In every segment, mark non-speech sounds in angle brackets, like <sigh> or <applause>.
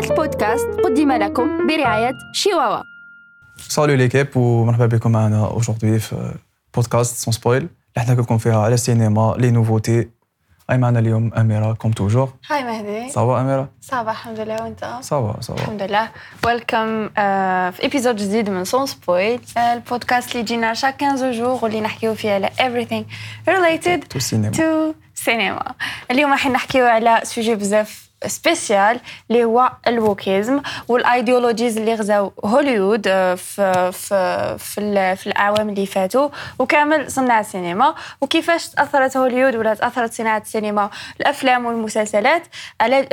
هذا البودكاست قدم لكم برعاية شيواوا. سالو ليكيب ومرحبا بكم معنا aujourd'hui في podcast Sans Spoil اللي حنا لكم فيها على السينما les nouveautés et معنا اليوم أميرة comme toujours هاي مهدي. ça va أميرة؟ ça va الحمد لله. وأنت؟ ça va ça va الحمد لله. welcome في épisode جديد من Sans Spoil ال podcast اللي يجينا chaque 15 jours واللي نحكيو فيه على everything related cinéma to cinéma اليوم راح نحكيو على sujet بزاف spécial اللي هو ال wokisme وال idéologies اللي غزاو هوليوود في في في, في الاعوام اللي فاتوا وكامل صناع السينما وكيفاش تاثرت هوليوود ولا تاثرت صناعه السينما الافلام والمسلسلات على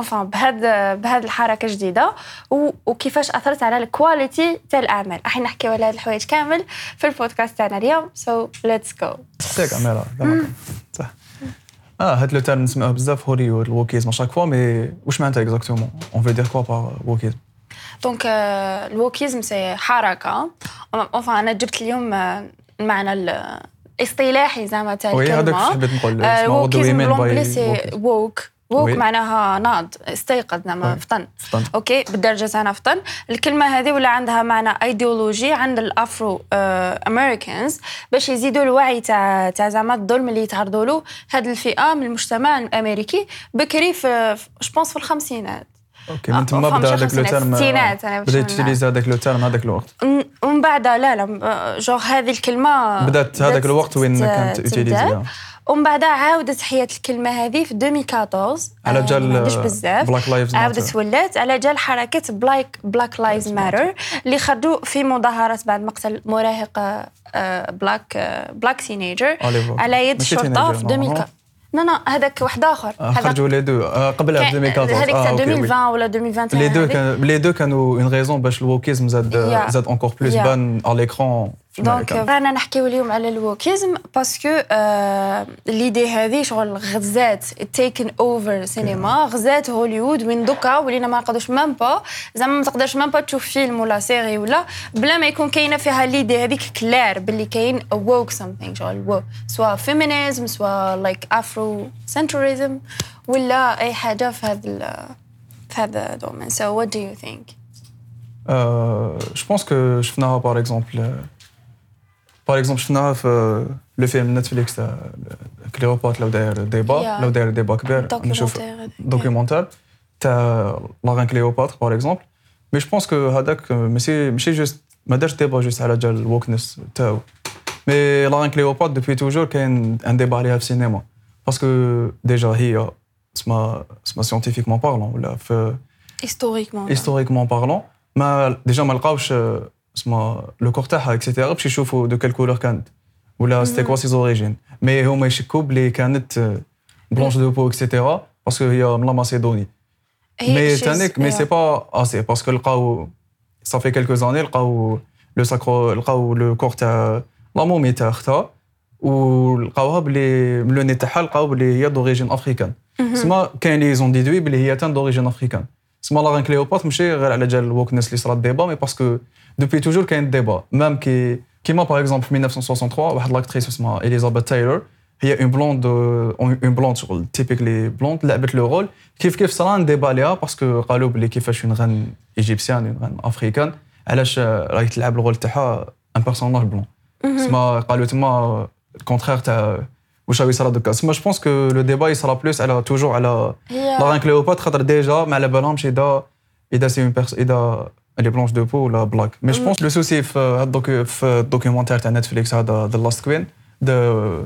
enfin بهذا بهذه الحركه الجديده وكيفاش اثرت على ال qualité تاع الاعمال راح نحكيو على هاد الحوايج كامل في البودكاست تاعنا اليوم so let's go. صح آه هاد le terme نسمعوه بزاف هوليوود ال wokisme chaque fois mais واش معناتها exactement on veut dire quoi par wokisme donc ال wokisme c'est حركه enfin أنا جبت اليوم المعنى ال- الاصطلاحي زعما تاع oui هذاك الكلمة حبيت نقول ال wokisme بال anglais c'est woke woke oui. معناها ناض استيقظ زعما oui. فطن. okay بالدرجة تاعنا فطن الكلمة هذه ولا عندها معنى idéologique عند ال Afro-Americans باش يزيدوا الوعي تاع تاع زعما الظلم اللي يتعرضوا له هذه الفئة من المجتمع الأمريكي بكري في je pense في الخمسينات okay من تما بدأ هذاك le terme بدأ نعرف. يتيليزي هذاك le terme هذاك الوقت ومن بعد لا لا je هذه الكلمة بدأت هذاك الوقت وين كانت تبدأ. ومن بعد عاودت حياة الكلمة هذه في 2014 على آه، جال عنديش بزاف Lives Matter. عاودت ولات على جال حركة Black Black Lives Matter اللي خرجوا في مظاهرات بعد مقتل مراهق بلاك بلاك تينيجر. على يد teenager، في non, 2000 لا لا هذاك واحد آخر آه، خرجوا لي دو آه، قبلها في 2014 هذيك آه، تاع أوكي، وي. 2020 ولا 2021 لي دو. كان لي دو كانوا اون ريزون باش الووكيزم زاد. زاد اونكور بلوس. بان على ليكرون دونك أمريكا. رانا نحكيو اليوم على الووكيزم باسكو ليدي هذه شغل غزات تيكن اوفر سينما غزات هوليوود وين دوكا ولينا ما نقدرش مام با زعما ما تقدرش même pas تشوف فيلم ولا série ولا. بلا ما يكون كاينة فيها l'idée هذيك كلار باللي كاين woke something شغل woke سواء féminisme سواء like afrocentrisme ولا أي حاجة في هذا في هذا ال domaine so what do you think je pense que شفناها par exemple par exemple شفناها في le film نتفليكس تاع كليوبات لو داير débat Yeah. لو داير débat كبير نشوف documentaire هذاك. documentaire تاع la reine Cléopâtre par exemple mais je pense que هذاك ماشي ماشي juste ما دارش débat juste على جال ال wokeness تاعو mais la reine Cléopâtre depuis toujours كاين un débat عليها في السينما parce que déjà هي اسمها اسمها scientifiquement parlant ولا في historiquement historiquement parlant ما déjà ما لقاوش آه، اسمها le corps تاعها et cetera باش يشوفوا de quelle couleur كانت. ولا c'était quoi ses origines mais هما يشكوا بلي كانت blanche de peau et cetera parce que هي من la Macédoine. mais تانيك mais si bah si parce que لقاو ça fait quelques années لقاو le sacré لقاو le corps تاع la momie تاع اختها. ولقاوها بلي من le nez تاعها لقاو بلي هي d'origine africaine سما كاين les indices بلي هي تان d'origine africaine سما la reine Cléopâtre ماشي غير على جال ال wokeness اللي صرات débat mais parce que depuis toujours كاين débat même كي كيما par exemple في 1963 واحد l'actrice اسمها اليزابيث تايلور هي une blonde une blonde شغل typically blonde لعبت le rôle كيف كيف صرا débat عليها parce que قالوا بلي كيفاش une reine égyptienne une reine africaine علاش راهي تلعب ال rôle تاعها un personnage blanc سما قالوا تما ال contraire تاع واش راهي يصرا دوكا سما je pense que le débat يصرا plus على toujours على هي la reine Cléopâtre خاطر déjà ما على بالهمش اذا اذا c'est une perse اذا elle est blanche de peau ولا black mais je pense le souci في هاد ال docu في ال documentaire تاع نتفليكس هذا the last queen the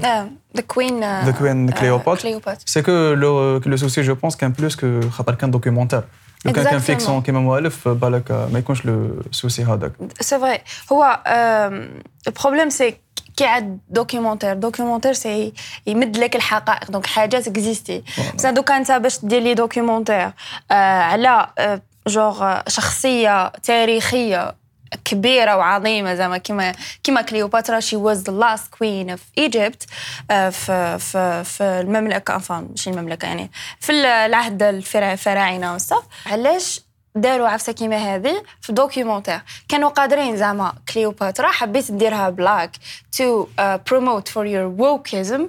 the queen The Queen Cléopâtre. Cléopâtre c'est que le le souci je pense كان plus que خاطر كان documentaire لو كان كان Exactement. fiction كيما مؤلف بالك ما يكونش le souci هذاك c'est vrai هو ال problème c'est que عاد documentaire. documentaire سي يمد لك الحقائق donc حاجات اكزيستي بس دوكا انت باش دير لي documentaire آه، على آه، je شخصية تاريخية كبيرة وعظيمة زعما كيما كيما كليوباترا she was the last queen of Egypt في في في المملكة enfin ماشي المملكة يعني في العهد الفرا- الفراعنة w stuff علاش داروا عفسه كيما هذه في documentaire. كانوا قادرين زعما كليوباترا حبيت ديرها black to promote for your wokism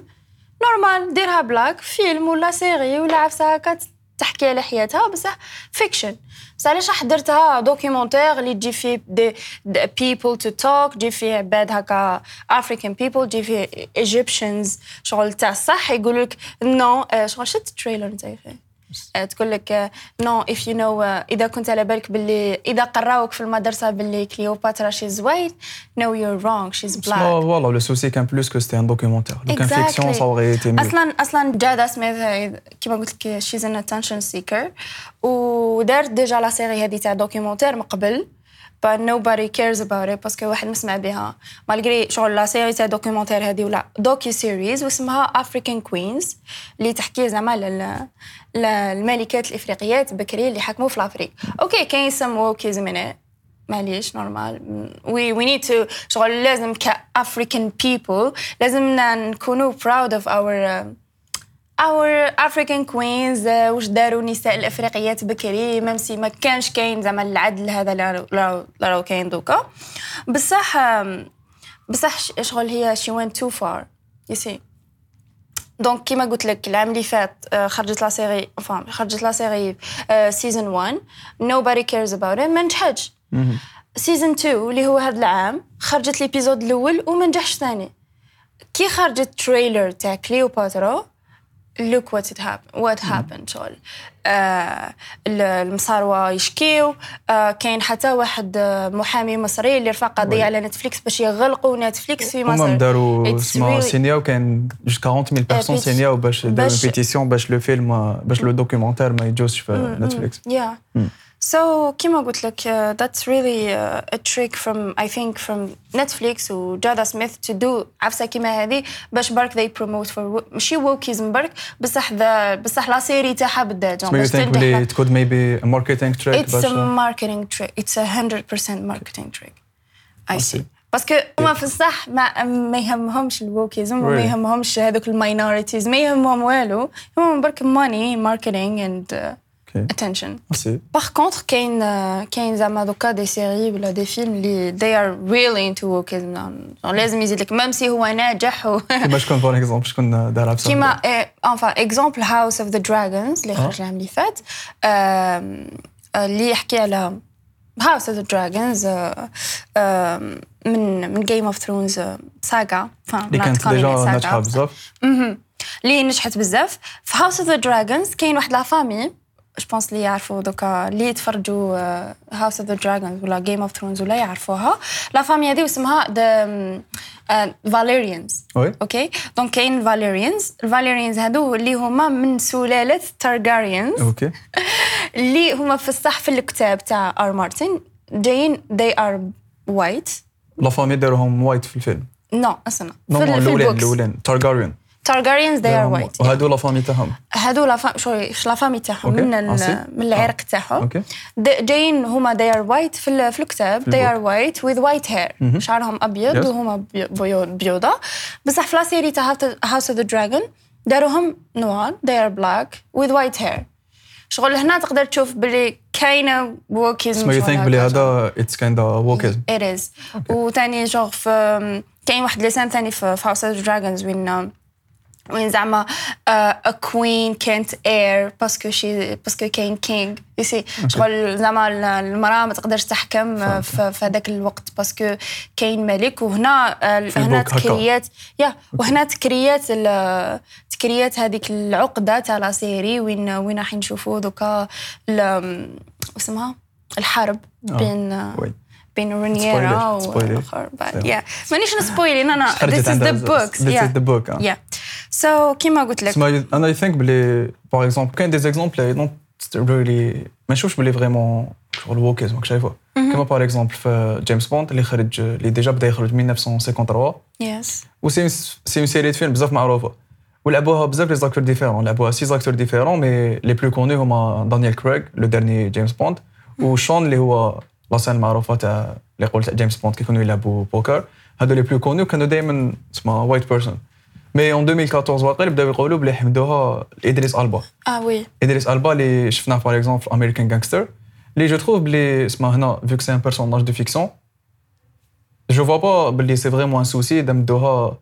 normal ديرها black film ولا série ولا عفسة هكا تحكي على حياتها بصح fiction بس علاش حضرتها documentaire اللي تجي فيه des people to talk تجي فيه عباد هكا African people تجي فيه Egyptians شغل تاع الصح يقول لك no شغل شفت ال trailer أخي آه، تقول لك no if you know إذا كنت على بالك باللي إذا قراوك في المدرسة باللي كليوباترا she's white no you wrong she's black voilà le souci كان plus que c'était un documentaire لو كان fiction ça aurait été أصلا أصلا جادا سميث كيما قلت لك she's an attention seeker ودارت déjà la série هذه تاع documentaire من قبل. But nobody cares about it parce que واحد مسمع بها. malgré شغل la série تاع documentaire هذه ولا docuseries واسمها African Queens اللي تحكي زعما الملكات الإفريقيات بكري اللي حكموا في ال Afrique. okay كاين some wokism من معليش normal we we need to شغل لازم ك African people لازمنا نكونوا proud of our our African queens واش داروا النساء الإفريقيات بكري؟ même ما كانش كاين زعما العدل هذا اللي راهو كاين دوكا. بصح بصح شغل هي she went too far you see donc كيما قلت لك العام اللي فات خرجت la série فام خرجت la série saison 1 nobody cares about it. ما نجحتش. saison 2 اللي هو هذا العام خرجت l'épisode الأول وما نجحش ثاني. كي خرجت trailer تاع كليوباترا look what it happened what happened شغل. آه المصاروة يشكيو. آه كاين حتى واحد محامي مصري اللي رفع قضية على نتفليكس باش يغلقوا نتفليكس في مصر. هما داروا اسمها سينياو كان جوج 40000 personnes سينياو باش داروا pétition باش le film باش le documentaire ما يجوزش في نتفليكس. يا So كيما قلت لك uh, that's really uh, a trick from I think from Netflix و Jada Smith to do عفسه كيما هذه باش برك they promote for ماشي wokeism برك بصح ذا بصح لا سيري تاعها بالذات So you think really it could maybe a marketing trick It's a marketing trick It's a 100% marketing trick I see باسكو هما في الصح ما ما يهمهمش الووكيزم وما يهمهمش هذوك الماينورتيز ما يهمهم والو يهمهم برك ماني ماركتينغ اند Okay. attention. Merci. Par contre, كاين كاين زعما دوكا des séries ولا des films اللي they are really into wokeism لازم يزيد لك même si هو ناجح و كيما شكون par exemple شكون بصح كيما un exemple House of the Dragons اللي خرج العام اللي فات اللي يحكي على House of the Dragons من من Game of Thrones saga اللي كانت déjà ناجحه بزاف اللي نجحت بزاف في House of the Dragons كاين واحد la famille je pense اللي يعرفوا دوكا اللي يتفرجوا House of the Dragons ولا Game of Thrones ولا يعرفوها la famille هذه اسمها the Velaryons okay donc كاين ال Velaryons ال Velaryons هادو اللي هما من سلاله Targaryens okay اللي هما في الصح في الكتاب تاع R. Martin جايين they are white. la famille داروهم white في الفيلم no استنى no في, في الاولين ال books الاولين Targaryen Targaryens they are white وهادو la famille تاعهم. هادو la famille شوي la famille تاعهم. من. من العرق تاعهم. okay. د- جايين هما they are white في, ال- في الكتاب. they are white with white hair. شعرهم أبيض. وهما بي- بيو- بيوضة. بصح في la série تاع House of the Dragon داروهم noir. They are black with white hair. شغل هنا تقدر تشوف باللي كاينة ووكيزم سما يو ثينك بلي هذا اتس كايند ووكيزم It is. وثاني جوغ في كاين واحد لسان ثاني في هاوس اوف دراجونز وين وين زعما ا كوين كانت اير باسكو شي باسكو كاين كينغ يسي شغل زعما المرأة ما تقدرش تحكم في هذاك الوقت باسكو كاين ملك وهنا هنا. تكريات يا وهنا تكريات ت créé ات هذيك العقدة تاع la série وين وين راح نشوفوا دوكا اسمها الحرب آه. بين بين Rhaenyra. والأخر. بعد. يا مانيش ن spoiler أنا خرجت this is عندها the بزاف. books This is the book, ah. yeah so كيما قلت لك سما أنا I think بلي par exemple كاين des exemples I don't really ما نشوفش بلي vraiment شغل wokeism راك شايفه كيما par exemple في James Bond اللي خرج اللي déjà بدا يخرج 1953 yes و c'est c'est série film بزاف معروفه ولعبوها بزاف les acteurs différents لعبوها six acteurs différents mais les plus connus هما Daniel Craig le dernier James Bond و Sean اللي هو la scène المعروفه تاع اللي قلت James Bond كيكونوا يلعبوا بوكر هادو les plus connus كانوا دائما اسمها white person mais en 2014 واقيلا بداو يقولوا بلي يمدوها Idris Elba آه oui Idris Elba اللي شفناه par exemple في American Gangster اللي je trouve بلي اسمها هنا fait que c'est un personnage de fiction je vois pas بلي c'est vraiment un souci اذا مدوها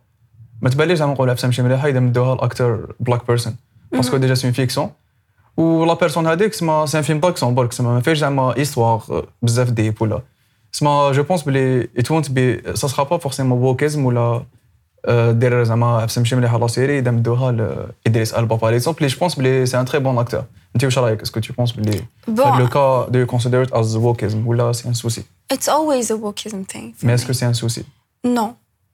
ما تبانليش زعما نقول عفسه ماشي مليحه اذا مدوها ال actor black person parce que déjà c'est fiction ولا personne هذيك سما c'est un film d'action برك سما ما فيهش زعما histoire بزاف deep ولا سما je pense بلي ات وونت بي سا سخا با فورسيمون ووكيزم ولا آه، دير زعما باش تمشي مليحة la série إذا مدوها ل Idris Elba par exemple je pense بلي c'est un très bon acteur أنت واش رأيك؟ est-ce que tu penses بلي في هاد le cas de considère it is wokeism ولا c'est un souci It's always a wokeism thing. mais est-ce que c'est un souci No.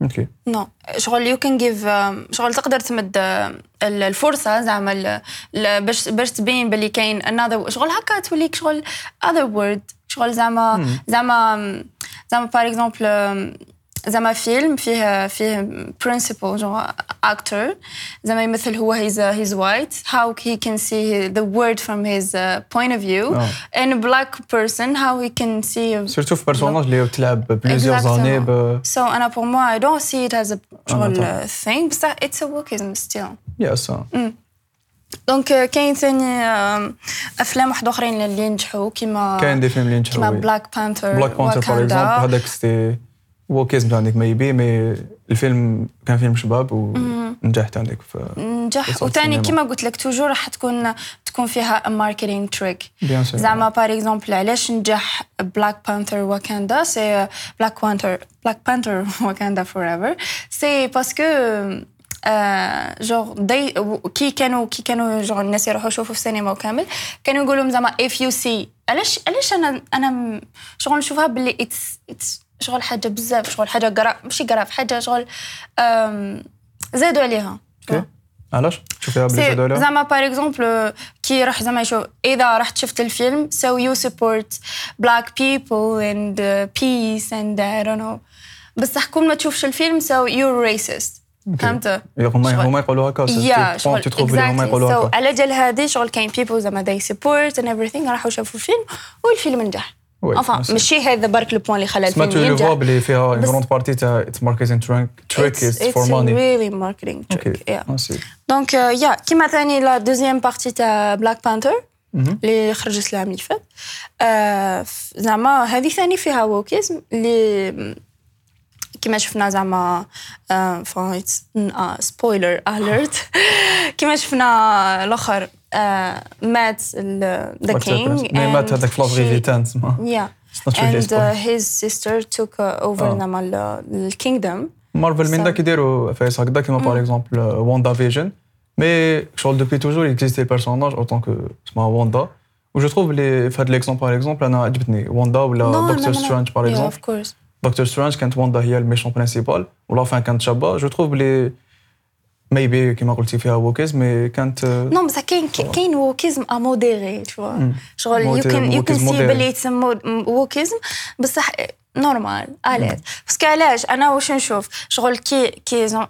okay no شغل you can give شغل تقدر تمد ال- الفرصة زعما ال- ال- باش باش تبين باللي كاين another شغل هكا توليك شغل other word. شغل زعما زعما زعما par exemple زعما فيلم فيه فيه principal je acteur زعما يمثل هو he's he's white how he can see the word from his uh, point of view آه. and a black person how he can see surtout في personnage اللي تلعب plusieurs Exactement. زاني ب So أنا pour moi I don't see it as a شغل طبعاً. thing بصح it's a wokeism still yes donc آه، كاين ثاني آم، افلام واحد اخرين اللي نجحوا كيما كاين des films اللي نجحوا كيما oui. Black Panther Black Panther par exemple هذاك c'était wokeism عندك maybe mais الفيلم كان فيلم شباب ونجحت عندك ف نجح. وثاني. كيما قلت لك toujours راح تكون تكون فيها ماركتينغ تريك زعما باغ اكزومبل علاش نجح بلاك بانثر واكاندا سي بلاك بانثر بلاك بانثر واكاندا فور ايفر سي باسكو جور دي كي كانوا كي كانوا جور الناس يروحوا يشوفوا في السينما وكامل كانوا يقولوا زعما if you see علاش علاش أنا أنا شغل نشوفها باللي اتس اتس شغل حاجة بزاف شغل حاجة قرا ماشي قرا حاجة شغل زادوا عليها. okay. علاش؟ شوفيها بلي زادوا عليها. زعما par exemple كي راح زعما يشوف إذا رحت شفت الفيلم you support black people and uh, peace and I don't know. بصح كون ما تشوفش الفيلم so you're racist. فهمت؟ هما هما يقولوا هكا يا شغل هما. يقولوا هكا. على جال هذه شغل كاين people زعما they support and everything راحوا شافوا الفيلم والفيلم نجح. بس- ماشي هذا برك le point اللي خلى الفيلم تو لو ينجح بلي فيها grande partie تاع it's marketing trick trick it's for money yeah. آه، see. donc yeah كيما ثاني la deuxième partie تاع Black Panther اللي خرجت العام اللي فات زعما هذه ثاني فيها wokism اللي كيما شفنا زعما spoiler alert كيما شفنا الآخر آه، مات the king mais مات هذاك في la vraie vie تان سما Yeah. not really And spoiler. uh, his sister took uh, over آه. زعما ال- الكينغدom مارفل من So- داك يديروا فايس هكذا كيما par exemple WandaVision mais شغل depuis toujours existait ال personnage en tant que اسمها واندا و je trouve بلي في هاد l'exemple par exemple أنا عجبتني واندا ولا دكتور سترانج par Yeah, exemple of course. دكتور سترانج كانت واندا هي ال méchante principale ولا enfin كانت شابه je trouve بلي maybe كيما قلتي فيها wokism mais كانت no بصح كاين كاين wokism modéré tu vois شغل you can you can see. بلي يتسمى wokism بصح normal à l'aise parce que علاش أنا واش نشوف شغل كي كي زون-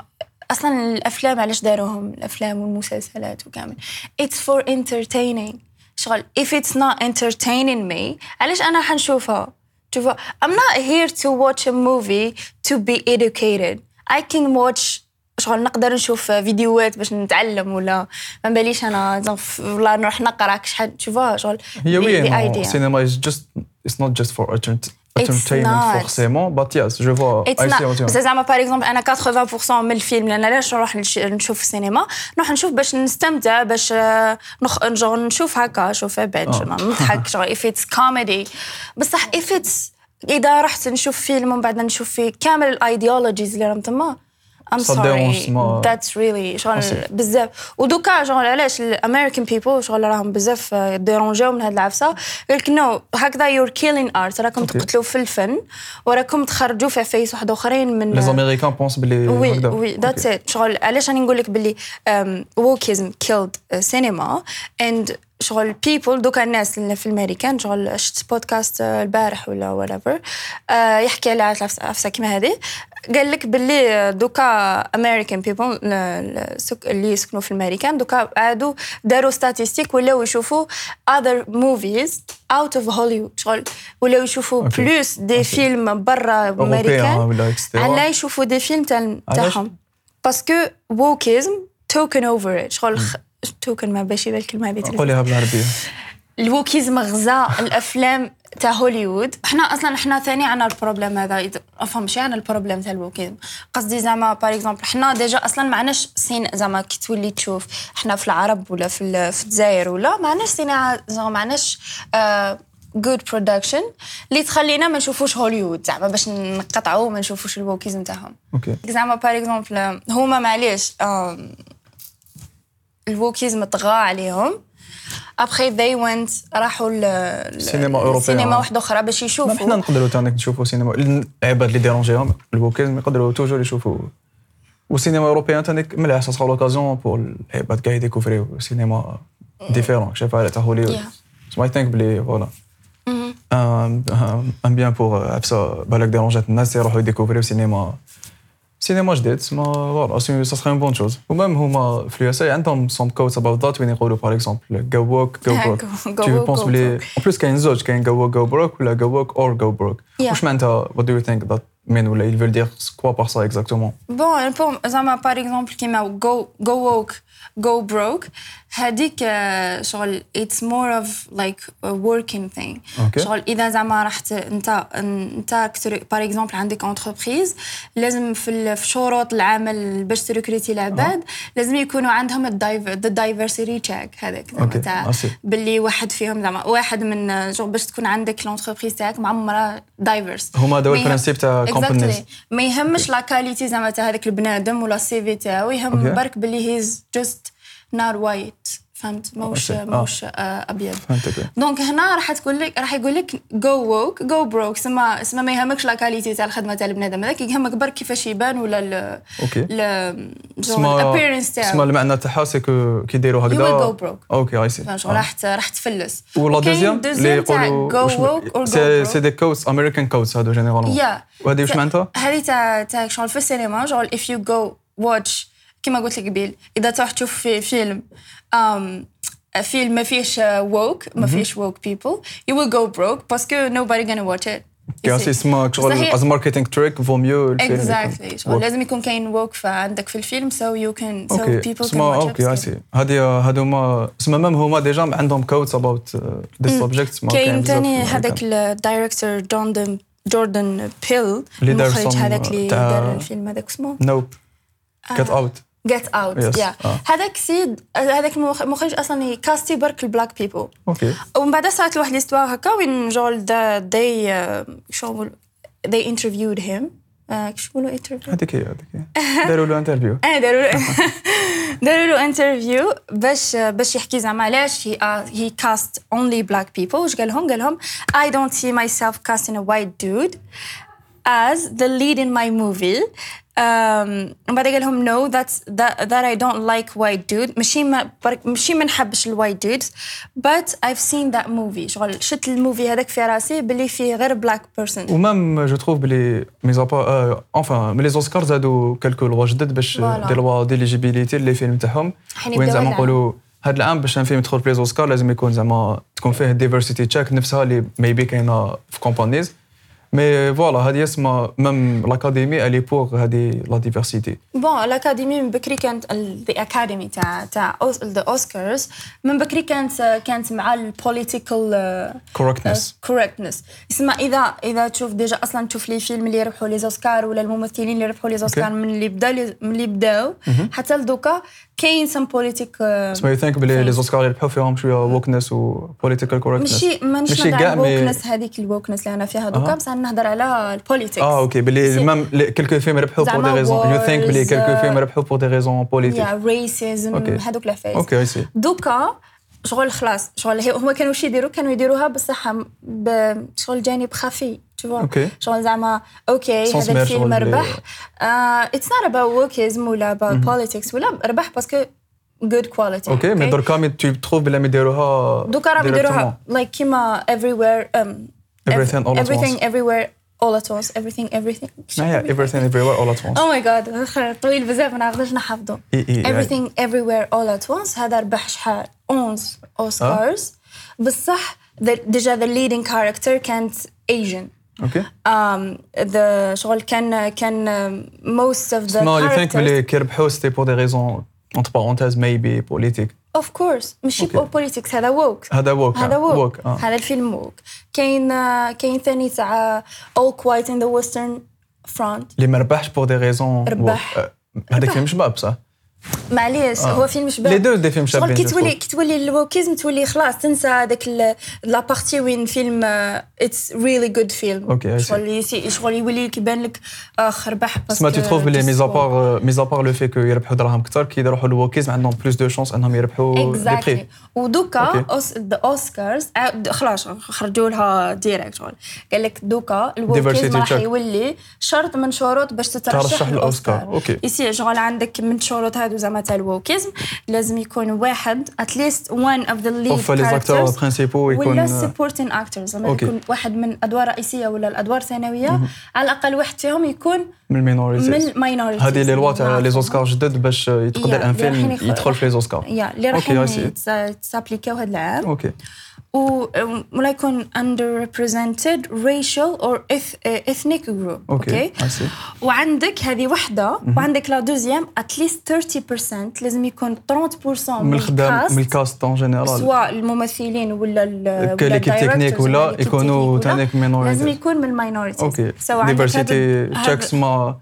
أصلا الافلام علاش داروهم الافلام والمسلسلات وكامل it's for entertaining. شغل if it's not entertaining me علاش أنا حنشوفها Tu vois, I'm not here to watch a movie to be educated. I can watch شغل نقدر نشوف فيديوهات باش نتعلم ولا ما باليش أنا ولا نروح نقرأ كش حد شوفها شغل هي oui. السينما is just it's not just for. Entertainment forcément. But yes je vois بس زعما par exemple أنا 80% من الفيلم لأن علاش نروح نش- نشوف السينما نروح نشوف باش نستمتع باش نخ... نشوف هكا شوف ابعد آه. شغل نضحك شغل if it's comedy. بصح if it's اذا رحت نشوف فيلم ومن بعد نشوف فيه كامل ال idéologies اللي راهم تما I'm sorry that's really شغل بزاف ودوكا شغل علاش ال American people شغل راهم بزاف آه، ديرونجاو من هاد العفسة قال لك no هكذا you're killing art راكم. تقتلوا في الفن وراكم تخرجوا في عفايس واحد آخرين من les américains pensent بلي oui. oui that's. it شغل علاش راني نقول لك باللي wokism killed cinema and شغل people دوكا الناس اللي في الامريكان شغل شفت بودكاست آه، البارح ولا what يحكي على عفسة كيما هذه قال لك باللي دوكا American people اللي يسكنوا في الامريكان دوكا عادوا داروا statistiques ولاو يشوفوا other movies out of Hollywood شغل ولاو يشوفوا Okay. plus des films برا امريكان. على يشوفوا des films؟ تاعهم parce que wokism taken over شغل. taken ما باش يبان الكلمة هذه قوليها بالعربيه ال wokism غزا الأفلام تاع هوليوود. حنا أصلا حنا ثاني عنا ال problème هذا. أفهم ماشي عنا البروبليم تاع ال wokism قصدي زعما par exemple حنا déjà أصلا ما عندناش ciné زعما كي تولي تشوف. حنا في العرب ولا في في الجزائر ولا ما عندناش صناعه زعما ما عندناش good production اللي تخلينا ما نشوفوش هوليوود زعما باش نقطعوا وما نشوفوش ال wokism تاعهم okay. زعما par exemple هما معليش ال wokism طغى عليهم. ابخي they went راحوا ل- ل- سينما واحدة أخرى باش يشوفوا. حنا نقدروا تانيك نشوفوا سينما. العباد اللي ديرونجيهم ال wokism يقدروا toujours يشوفوا. والسينما européenne تانيك مليح c'est l'occasion pour العباد كاع يديكوفريو cinéma différent شاف على تاع هوليوود. so I think بلي voilà un bien pour عفسه بالك ديرونجات الناس يروحوا يديكوفريو سينما. سينما جديد سما voilà ça sera une bonne chose و même هما في ال USA عندهم some quotes about that وين يقولوا par exemple go woke go Ah, broke go- go <laughs> tu woke, penses go بلي broke. En plus كاين زوج كاين go woke go broke ولا go woke or go broke Yeah. واش معناتها what do you think that mean ولا ils veulent dire quoi par ça exactement bon bon زعما par exemple كيما go go woke go broke هذيك آه، شغل it's more of like working thing Okay. شغل اذا زعما رحت انت انت par exemple عندك entreprise لازم في شروط العمل باش تريكريتي العباد لازم يكونوا عندهم ال diversity check هذاك. تاع see. باللي واحد فيهم زعما واحد من آه، شغل باش تكون عندك l'entreprise تاعك معمرة diverse هما داو ال principe تاع companies. ما يهمش la qualité زعما تاع هذاك البنادم ولا ال CV تاعو يهم. برك باللي he's just not white فهمت؟ ماهوش Okay. آه. ماهوش آه، أبيض. فهمتك. donc هنا راح تقول لك راح يقول لك go woke go broke سما سما ما يهمكش la qualité تاع الخدمة تاع البنادم. هذاك يهمك برك كيفاش يبان ولا ال okay. ال سما ال apparence سما تاعو المعنى تاعها c'est que كي يديروا هكذا. go broke. okay I see فهمت؟ شغل راح راح تفلس. و la deuxième اللي يقولوا or go c'est. c'est des quotes American quotes هادو généralement yeah وهذه واش معناتها؟ هذه تاع تاع شغل في السينما شغل if you go watch كما قلت لك قبيل إذا تروح تشوف في فيلم um, فيلم ما فيهش ووك ما فيهش ووك people you will go broke parce que gonna watch it. You كي see. اسمها شغل. as marketing trick faut mieux exactly. شغل لازم يكون كاين woke عندك في الفيلم so okay. people can سما watch أوكي اي سي هادي هادوما سما même هما déjà عندهم quotes about the subjects كاين تاني هذاك ال director جوردن جوردن بيل المخرج هذاك اللي دار الفيلم هذاك اسمه؟ nope Get Out Get Out. yeah آه. هذاك السيد هذاك المخ- المخرج أصلا casté برك ال black people okay. ومن بعد صارت واحد l'histoire هكا وين جول دي شغل they interviewed him. آه، كيفاش يقولوا interview هذيك هي هذيك هي. داروا له interview <laughs> آه داروا <laughs> داروا له انترفيو باش باش يحكي زعما علاش هي هي cast only black people واش قال لهم؟ قال لهم I don't see myself casting a white dude as the lead in my movie. Um, بعد قال لهم no that's that, that I don't like white dude. ماشي ما ماشي ما نحبش ال white dudes. But I've seen that movie. شغل شفت ال movie هذاك في راسي باللي فيه غير black person. و même je trouve بلي mise à part enfin من les Oscars زادوا quelques lois جدد باش. des lois d'éligibilité les films تاعهم. وين زعما. نقولوا هذا العام باش فيلم يدخل في les Oscars لازم يكون زعما تكون فيه ال diversity check نفسها اللي maybe كاينة في companies mais voilà هذه اسمها même l'Académie elle est pour هذه la diversité bon l'Académie من بكري كانت the Academy تاع تاع the Oscars من بكري كانت كانت مع ال political correctness correctness اسمع اذا إذا تشوف déjà أصلا تشوف les films اللي ربحوا les Oscars ولا الممثلين اللي ربحوا les Oscars من اللي بدأ من اللي بداو. حتى لدوكا كاين some politics سما you think بلي les Oscars اللي ربحوا فيهم شوية wokeness و political correctness ماشي مانيش ماشي نهضر كاع على mais ال wokeness هذيك ال wokeness اللي أنا فيها دوكا. بصح نهضر على ال politics آه okay بلي même quelques films ربحوا pour des raisons you think بلي quelques films آه، ربحوا pour des raisons politiques yeah racism. هذوك العفايس okay I see دوكا شغل خلاص شغل هما كانوا واش يديروا كانوا يديروها بصح بشغل جانب خفي okay. شغل زعما okay هذا الفيلم شغل ربح. it's not about wokism ولا about politics ولا ربح parce que good quality okay mais دركا mais tu trouves بلا ما يديروها دوكا راهم يديروها like كيما everywhere um, Everything all at everything once. everywhere all at once everything everything ما هي everything everywhere all at once او ماي جاد طويل بزاف ما نقدرش نحفظه إي إي إي. everything everywhere all at once هذا ربح شحال 11 اوسكارز بصح the- ديجا the leading character كانت Asian اوكي um, the شغل كان كان um, most of the سما يو ثينك characters بلي كي ربحوا سيتي بور دي ريزون اونتر بارونتيز ميبي بوليتيك اوف كورس ماشي. politics هذا woke هذا woke هذا woke آه. هذا الفيلم woke كاين آه، كاين ثاني تاع All Quiet in the Western Front. اللي ما ربحش pour des raisons ربح. هذاك ربح. فيلم شباب صح؟ معليش آه. هو فيلم شباب les deux des films شابين كي تولي. كي تولي ال wokisme تولي خلاص تنسى هذاك la partie وين film it's really good film see. شغل شغل يولي لك يبان لك اخ ربح تسمى tu trouves بلي mise à part mise à part le fait que يربحوا دراهم كثر كي يروحوا ال wokisme عندهم plus de chances انهم يربحوا لي ودوكا ذا اوسكارز خلاص خرجوا لها direct شغل قال لك دوكا ال wokisme راح. يولي شرط من شروط باش تترشح ترشح للاوسكار. okay. يصير شغل عندك من شروط هادو زعما تاع ال wokisme لازم يكون واحد at least one of the lead of les acteurs principaux ولا يكون supporting actors زعما. يكون واحد من أدوار رئيسية ولا الأدوار ثانويه على الأقل واحد فيهم يكون من ال minorities من ال minorities هذه لي لوا تاع les Oscars جدد باش يتقدر أن فيلم يدخل في les Oscars يا اللي راح I see. تسابليكاو هذا العام. okay. ولا يكون underrepresented racial or eth- ethnic group أوكي. وعندك هذه وحدة وعندك la deuxième at least 30% لازم يكون 30% من الخدام من ال cast en général سواء الممثلين ولا l'équipe technique ولا يكونوا تانيك لازم minorities يكون من ال minorities okay diversity checks ما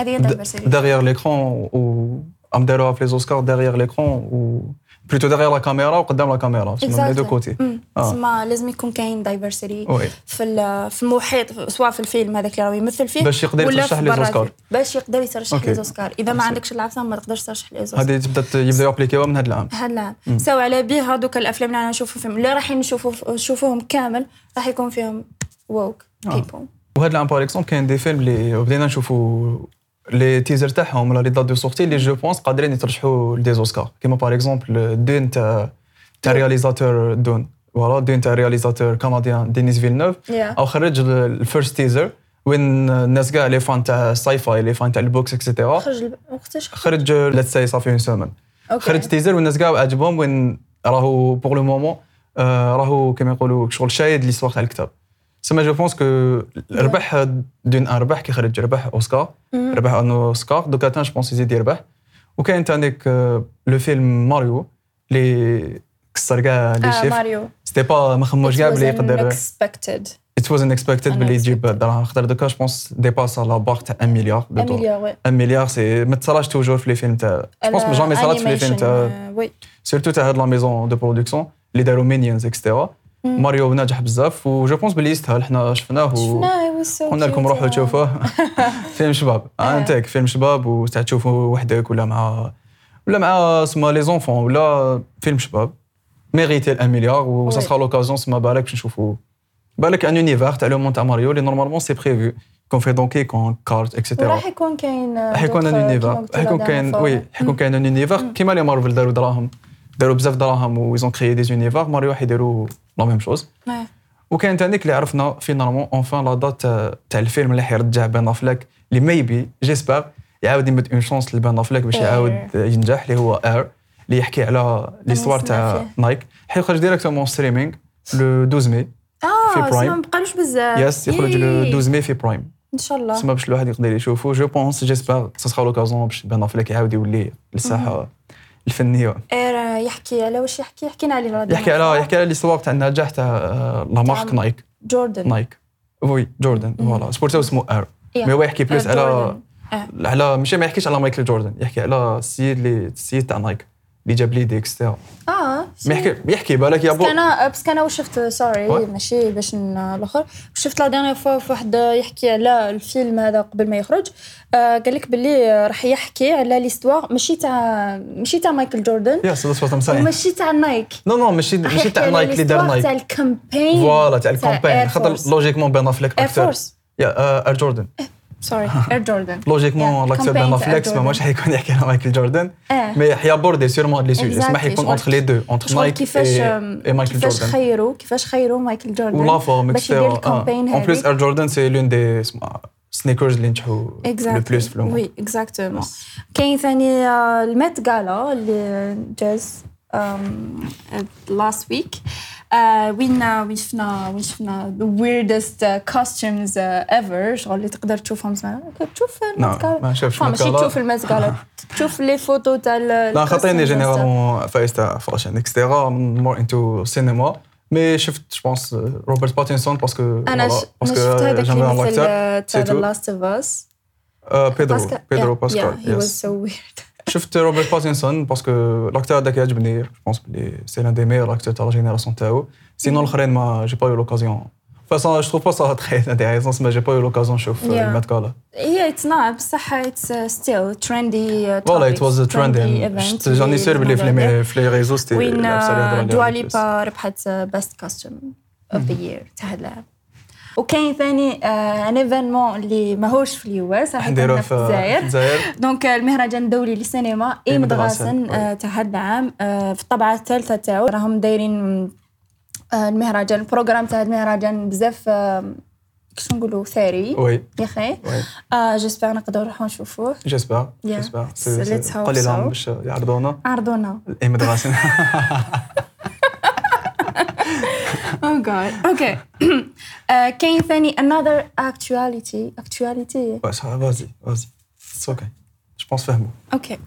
هذه هي diversity. derrière l'écran و عم داروها في les Oscars derrière l'écran و plutôt derrière la caméra وقدام la caméra تسمى من les deux. côtés. تسمى لازم يكون كاين diversity في في المحيط سواء في الفيلم هذاك اللي راه يمثل فيه باش يقدر يترشح les Oscars. باش يقدر يترشح. les Oscars إذا ما. عندكش العفسه ما تقدرش ترشح les Oscars هذه تبدا يبداو ابليكيوها من هذا العام هذا العام سواء على به هذوك الأفلام اللي أنا فيهم اللي راح نشوفوا نشوفوهم كامل راح يكون فيهم woke. people وهذا العام par exemple كاين des films اللي بدينا نشوفوا les teasers تاعهم ولا les dates de sortie اللي je pense قادرين يترشحوا ل des Oscars. كيما par exemple Dune تاع تاع réalisateur Dune. voilà Dune تاع réalisateur canadien Denis Villeneuve. Yeah. أو خرج ال first teaser وين الناس كاع les fans تاع ال sci-fi les fans تاع ال books et cetera خرج وقتاش خرج؟ let's say ça fait une semaine okay. خرج teaser والناس كاع عجبهم وين راهو بور لو مومون راهو كما يقولوا شغل شايد ليستوار تاع الكتاب. سما جو بونس كو ربح دون آن ربح كي خرج ربح اوسكار ربح آن اوسكار دوكا تان جو بونس يزيد يربح وكاين تانيك لو فيلم ماريو اللي كسر كاع لي آه شيف ماريو سيتي با ما خموش كاع بلي يقدر unexpected. ات واز انكسبكتد بلي يجيب Unexpected. دراهم خاطر دوكا جو بونس ديباس لا بار تاع 1 مليار دو 1 دولار مليار وي 1 مليار سي ما تصراش توجور في لي فيلم تاع جو بونس جامي صرات في لي فيلم تاع وي surtout تاع هاد la maison de production اللي داروا Minions et cetera Mario ناجح بزاف و je pense بلي يستاهل. حنا شفناه و شفناه قلنا لكم روحوا تشوفوه. <laughs> فيلم شباب. انتك فيلم شباب وتاع تشوفوا وحدك ولا مع ولا مع سما les enfants ولا فيلم شباب. mérité ال 1 مليار et ça oui. sera l'occasion سما بالك باش نشوفوا بالك un univers تاع le monde تاع ماريو اللي normalement c'est prévu يكون فيه Donkey Kong Kart et cetera وراح يكون كاين راح يكون un univers راح يكون كاين oui راح يكون كاين un univers كيما les Marvel داروا دراهم داروا بزاف دراهم و ils ont créé des univers ماريو راح يديروا la même chose. وكاين تانيك اللي عرفنا finalement enfin la date تاع- الفيلم اللي حيرجع بان افلاك اللي maybe j'espère يعاود يمد une chance لبان أفلاك باش. يعاود ينجح اللي هو اير اللي يحكي على l'histoire تاع. نايك حيخرج directement streaming le 12 مي آه في سما Prime. ما بقالوش بزاف yes يخرج le إيه. 12 مي في برايم ان شاء الله تسمى باش الواحد يقدر يشوفه je pense j'espère ça sera l'occasion باش بان افلاك يعاود يولي للساحه الفنية. اير يحكي على واش يحكي؟ حكينا عليه يحكي على يحكي على l'histoire تاع النجاح تاع آه، la marque نايك. جوردن. نايك. oui جوردن. voilà. surtout اسمه اير Yeah. mais هو يحكي plus على. آه. على ماشي ما يحكيش على مايكل جوردن. يحكي على السيد اللي السيد تاع نايك. اللي جاب لي ديك اكسترا آه يحكي يحكي بالك يا pas أنا بس أنا شفت sorry. ماشي باش الآخر. شفت la dernière fois في واحد يحكي على الفيلم هذا قبل ما يخرج. آه قال لك باللي راح يحكي على l'histoire ماشي تاع ماشي تاع مايكل جوردن يا c'est soit مساين وماشي تاع نايك non non ماشي ماشي تاع نايك اللي دار l'histoire تاع نايك ال campagne voilà تاع ال campagne خاطر. logiquement بان افليك force يا اير جوردن sorry اير جوردن logiquement campagne بان تاع افليك ما. ماش حيكون يحكي على مايكل جوردن mais ح يabordé sûrement les sujets Exactly. ما حيكون entre les deux entre نايك كيفاش اي مايكل كيفاش جوردن خيروا كيفاش خيروا مايكل جوردن ولا فورم باش يدير اكسترا الكامبين اون بليس اير جوردن سي لون دي سنيكرز اللي نجحوا لو بلوس في لو وي اكزاكتومون كاين ثاني الميت غالا اللي جاز لاست ويك آه، وين وين شفنا وين شفنا the weirdest uh, costumes uh, ever. شغل اللي تقدر تشوفهم زعما تشوف نعم، المات ما شفتش ماشي المات تشوف المات كالا تشوف لي فوتو تاع ال- لا خاطيني الcostumes جينيرالمون فايز تاع فاشن اكسترا مور انتو سينما مي شفت جو بونس روبرت باتينسون باسكو أنا ش- أنا شفت هذاك اللي مثل آه، تاع ذا لاست اوف اس بيدرو بيدرو باسكال he was يس so weird. شفت روبرت باتينسون باسكو لاكتور هذاك يعجبني جو بونس بلي سي لأن دي ميور اكتور تاع لا جينيراسيون تاعو سينون الاخرين ما جي با يو لوكازيون فاصون جو تروف با سا تخي انتيريسون ما جي با يو لوكازيون نشوف Yeah. المات كالا هي اتس نوت بصح اتس ستيل ترندي فوالا ات واز ترند جاني سير بلي في لي في لي ريزو سيتي وين لابسة اللي يهضروا عليها دوا بزاف. ليبا ربحت بيست كوستيوم اوف ذا يير تاع هاد العام وكاين ثاني ان ايفينمون اللي ماهوش في اليو إس راح يكون في الجزائر. دونك المهرجان الدولي للسينما اي إيمد مدغاسن غاسن، آه، تاع هاد العام آه، في الطبعة الثالثة تاعو. راهم دايرين آه، المهرجان البروغرام تاع المهرجان بزاف آه، كيش نقولوا ثري. وي. يا أخي. آه j'espère نقدروا نروحوا نشوفوه. j'espère. j'espère قولي لهم. باش يعرضونا. عرضونا. ايمد غاسن <laughs> <laughs> Oh god. Okay. uh, كاين ثاني another actuality? Actuality? واش vas-y vas-y it's okay je pense فهموا okay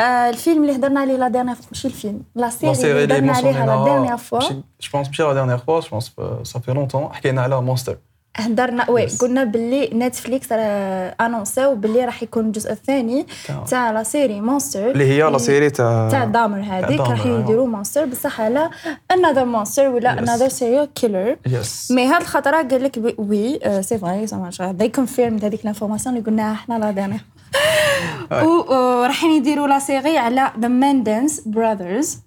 uh, الفيلم اللي هضرنا عليه la dernière ماشي الفيلم la la série série اللي اللي هضرنا عليها la dernière fois je pense ماشي la dernière fois je pense ça fait longtemps حكينا على Monster هضرنا oui. قلنا باللي نتفليكس راه انونساو باللي راح يكون الجزء الثاني تاع- la série Monster اللي هي la série تاع تاع دامر هذيك راح أيوة. يديروا monster بصح على another monster ولا serial killer. yes mais هاد الخطرة قال لك oui آه، c'est vrai زعما ils confirment هذيك l'information اللي قلناها إحنا la dernière <laughs> <laughs> وراحين يديروا la série على the Menendez brothers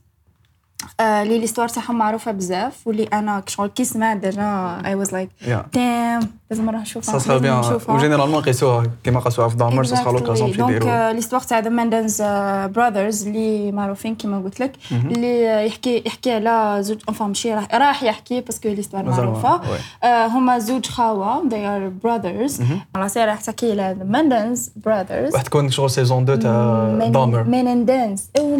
اللي l'histoire تاعهم معروفة بزاف واللي أنا شغل كي سمعت déjà I was like. دام لازم نروح نشوفها. c'est bien. و généralement قيسوها كيما قاسوها في دامر ça sera l'occasion باش donc l'histoire تاع the Menendez brothers اللي معروفين كيما قلت لك اللي يحكي يحكي على زوج enfin ماشي راح يحكي parce que l'histoire ما- معروفه هما زوج خاوه they are brothers. la série راح تحكي على the Menendez brothers راح تكون شغل season 2 تاع دامر Menendens أو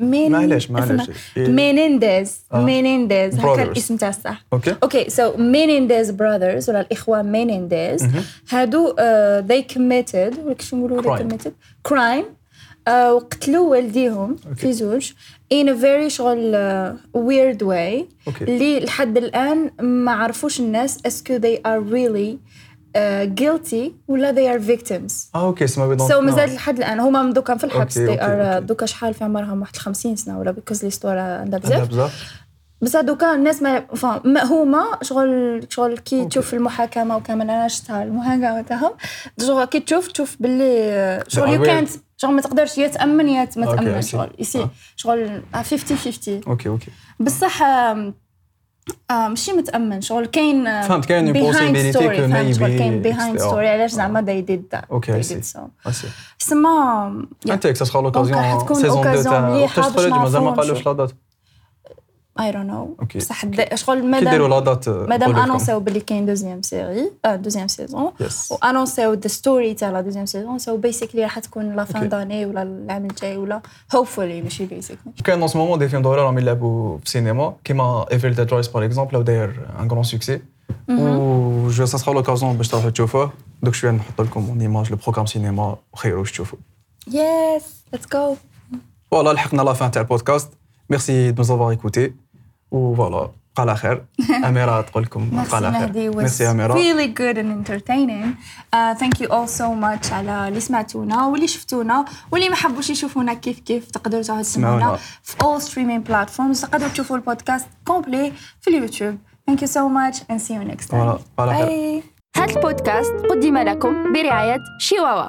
Men معليش- معليش. Menendez. Menendez هكا. الاسم تاع الصح okay okay so Menendez brothers ولا الاخوه Menendez هادو uh, they committed ولا كيش نقولوا committed crime. uh, وقتلوا والديهم في زوج in a very شغل uh, weird way. okay. اللي لحد الآن ما عرفوش الناس est-ce que they are really uh, guilty ولا they are victims. آه أوكي سما بي سو مازال لحد الآن هما دوكا في الحبس. أوكي، they أوكي، are أوكي. دوكا شحال في عمرهم؟ واحد 50 سنة ولا بيكوز ليستوار عندها عندها بزاف. بس دوكا الناس ما هما شغل شغل كي تشوف المحاكمة وكامل أنا شفتها المحاكمه تاعهم شغل كي تشوف تشوف باللي شغل يو كانت شغل ما تقدرش يا تأمن يا ما see. شغل يسي آه. شغل 50 50 أوكي أوكي. بصح آم، آه ماشي متأمن. شغل كاين آه، فهمت، كاين فهمت؟ شغل maybe كاين etc. story. علاش زعما they did that أوكي سما أنت سا سرا دونك راح لوكازيون سيزون 2 occasion تاع باش تخرج مازال ما قالوش. لا دات اي دون نو أوكي بصح د- شغل كي يديروا مادام لا دات مادام انونساو باللي كاين دوزيام سيري آه دوزيام سيزون يس وانونساو ذا ستوري تاع لا دوزيام سيزون سو بيسيكلي راح تكون لا فان أوكي. داني ولا العام الجاي ولا هوبفولي ماشي بيسيكلي كاين نون مومون دي فيلم دورا راهم يلعبوا في السينما كيما ايفل ديد رايس باغ اكزومبل داير ان غران سوكسي و donc ça sera l'occasion باش تروحوا تشوفوه دوك شوية نحط لكم en image le programme cinéma وخير واش تشوفوا yes let's go voilà لحقنا la fin تاع البودكاست merci de nous avoir écoutés و voilà بقى على خير أميرة تقول لكم بقى على خير was merci أميرة. really good and entertaining. Uh, thank you all so much على اللي سمعتونا واللي شفتونا واللي ما حبوش يشوفونا كيف كيف تقدروا تسمعونا سمعونا. في all streaming platforms. تقدروا تشوفوا البودكاست complet في اليوتيوب. Thank you so much and see you next time فوالا بقى على خير bye. هذا البودكاست قدم لكم برعاية شيواوا.